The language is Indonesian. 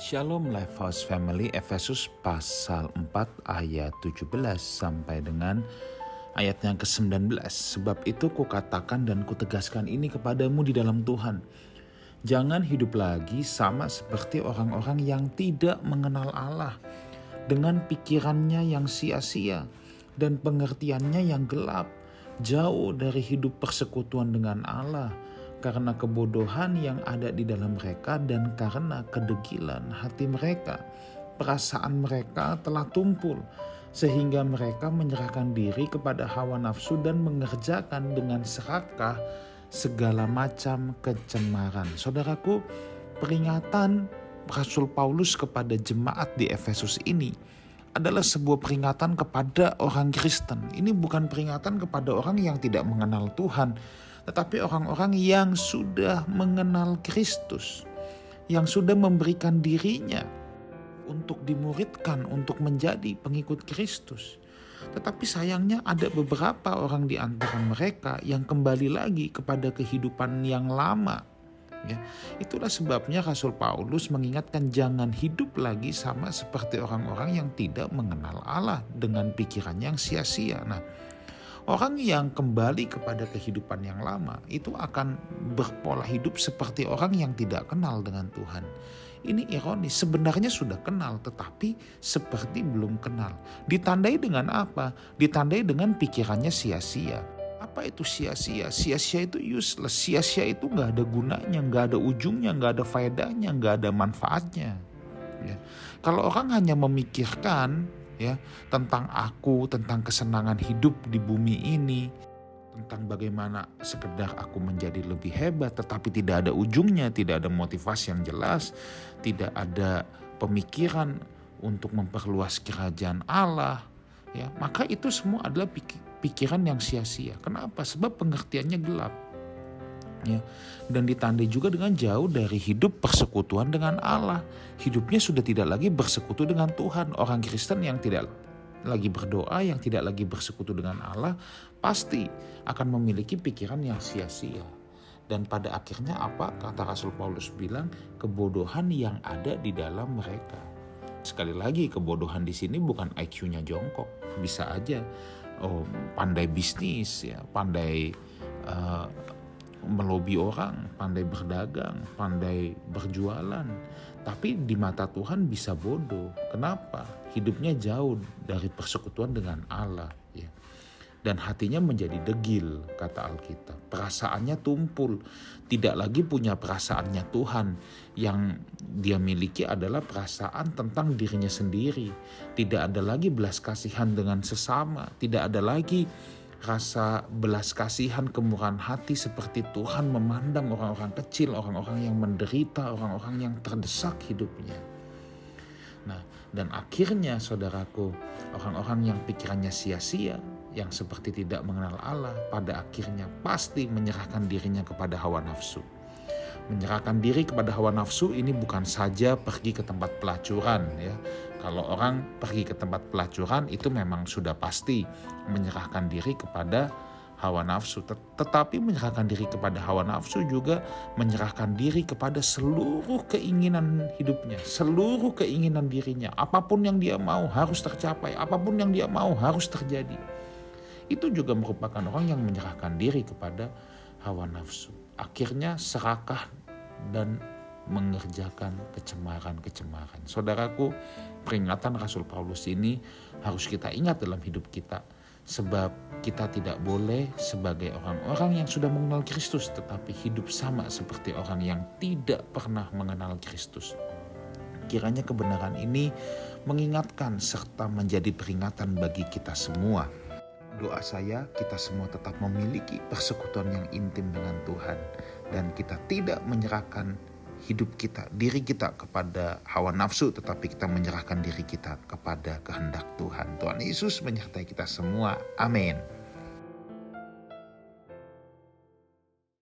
Shalom Lifehouse Family Efesus pasal 4 ayat 17 sampai dengan ayat yang ke-19 Sebab itu kukatakan dan kutegaskan ini kepadamu di dalam Tuhan. Jangan hidup lagi sama seperti orang-orang yang tidak mengenal Allah Dengan pikirannya yang sia-sia dan pengertiannya yang gelap Jauh dari hidup persekutuan dengan Allah karena kebodohan yang ada di dalam mereka dan karena kedegilan hati mereka. Perasaan mereka telah tumpul sehingga mereka menyerahkan diri kepada hawa nafsu dan mengerjakan dengan serakah segala macam kecemaran. Saudaraku, peringatan Rasul Paulus kepada jemaat di Efesus ini adalah sebuah peringatan kepada orang Kristen. Ini bukan peringatan kepada orang yang tidak mengenal Tuhan, tetapi orang-orang yang sudah mengenal Kristus, yang sudah memberikan dirinya untuk dimuridkan, untuk menjadi pengikut Kristus. Tetapi sayangnya ada beberapa orang di antara mereka yang kembali lagi kepada kehidupan yang lama. Ya, itulah sebabnya Rasul Paulus mengingatkan jangan hidup lagi sama seperti orang-orang yang tidak mengenal Allah dengan pikiran yang sia-sia. Nah, Orang yang kembali kepada kehidupan yang lama itu akan berpola hidup seperti orang yang tidak kenal dengan Tuhan. Ini ironis, sebenarnya sudah kenal tetapi seperti belum kenal. Ditandai dengan apa? Ditandai dengan pikirannya sia-sia. Apa itu sia-sia? Sia-sia itu useless. Sia-sia itu nggak ada gunanya, nggak ada ujungnya, nggak ada faedahnya, nggak ada manfaatnya. Ya. Kalau orang hanya memikirkan ya tentang aku, tentang kesenangan hidup di bumi ini, tentang bagaimana sekedar aku menjadi lebih hebat tetapi tidak ada ujungnya, tidak ada motivasi yang jelas, tidak ada pemikiran untuk memperluas kerajaan Allah, ya, maka itu semua adalah pikiran yang sia-sia. Kenapa? Sebab pengertiannya gelap ya dan ditandai juga dengan jauh dari hidup persekutuan dengan Allah. Hidupnya sudah tidak lagi bersekutu dengan Tuhan. Orang Kristen yang tidak lagi berdoa, yang tidak lagi bersekutu dengan Allah, pasti akan memiliki pikiran yang sia-sia. Dan pada akhirnya apa kata Rasul Paulus bilang kebodohan yang ada di dalam mereka. Sekali lagi kebodohan di sini bukan IQ-nya jongkok, bisa aja oh, pandai bisnis ya, pandai uh, melobi orang, pandai berdagang, pandai berjualan. Tapi di mata Tuhan bisa bodoh. Kenapa? Hidupnya jauh dari persekutuan dengan Allah. Ya. Dan hatinya menjadi degil, kata Alkitab. Perasaannya tumpul. Tidak lagi punya perasaannya Tuhan. Yang dia miliki adalah perasaan tentang dirinya sendiri. Tidak ada lagi belas kasihan dengan sesama. Tidak ada lagi rasa belas kasihan, kemurahan hati seperti Tuhan memandang orang-orang kecil, orang-orang yang menderita, orang-orang yang terdesak hidupnya. Nah, dan akhirnya saudaraku, orang-orang yang pikirannya sia-sia, yang seperti tidak mengenal Allah, pada akhirnya pasti menyerahkan dirinya kepada hawa nafsu. Menyerahkan diri kepada hawa nafsu ini bukan saja pergi ke tempat pelacuran ya. Kalau orang pergi ke tempat pelacuran itu memang sudah pasti menyerahkan diri kepada hawa nafsu. Tetapi menyerahkan diri kepada hawa nafsu juga menyerahkan diri kepada seluruh keinginan hidupnya, seluruh keinginan dirinya. Apa pun yang dia mau harus tercapai, apa pun yang dia mau harus terjadi. Itu juga merupakan orang yang menyerahkan diri kepada hawa nafsu. Akhirnya serakah dan mengerjakan kecemaran-kecemaran. Saudaraku, peringatan Rasul Paulus ini harus kita ingat dalam hidup kita. Sebab kita tidak boleh sebagai orang-orang yang sudah mengenal Kristus tetapi hidup sama seperti orang yang tidak pernah mengenal Kristus. Kiranya kebenaran ini mengingatkan serta menjadi peringatan bagi kita semua doa saya kita semua tetap memiliki persekutuan yang intim dengan Tuhan dan kita tidak menyerahkan hidup kita, diri kita kepada hawa nafsu tetapi kita menyerahkan diri kita kepada kehendak Tuhan. Tuhan Yesus menyertai kita semua. Amin.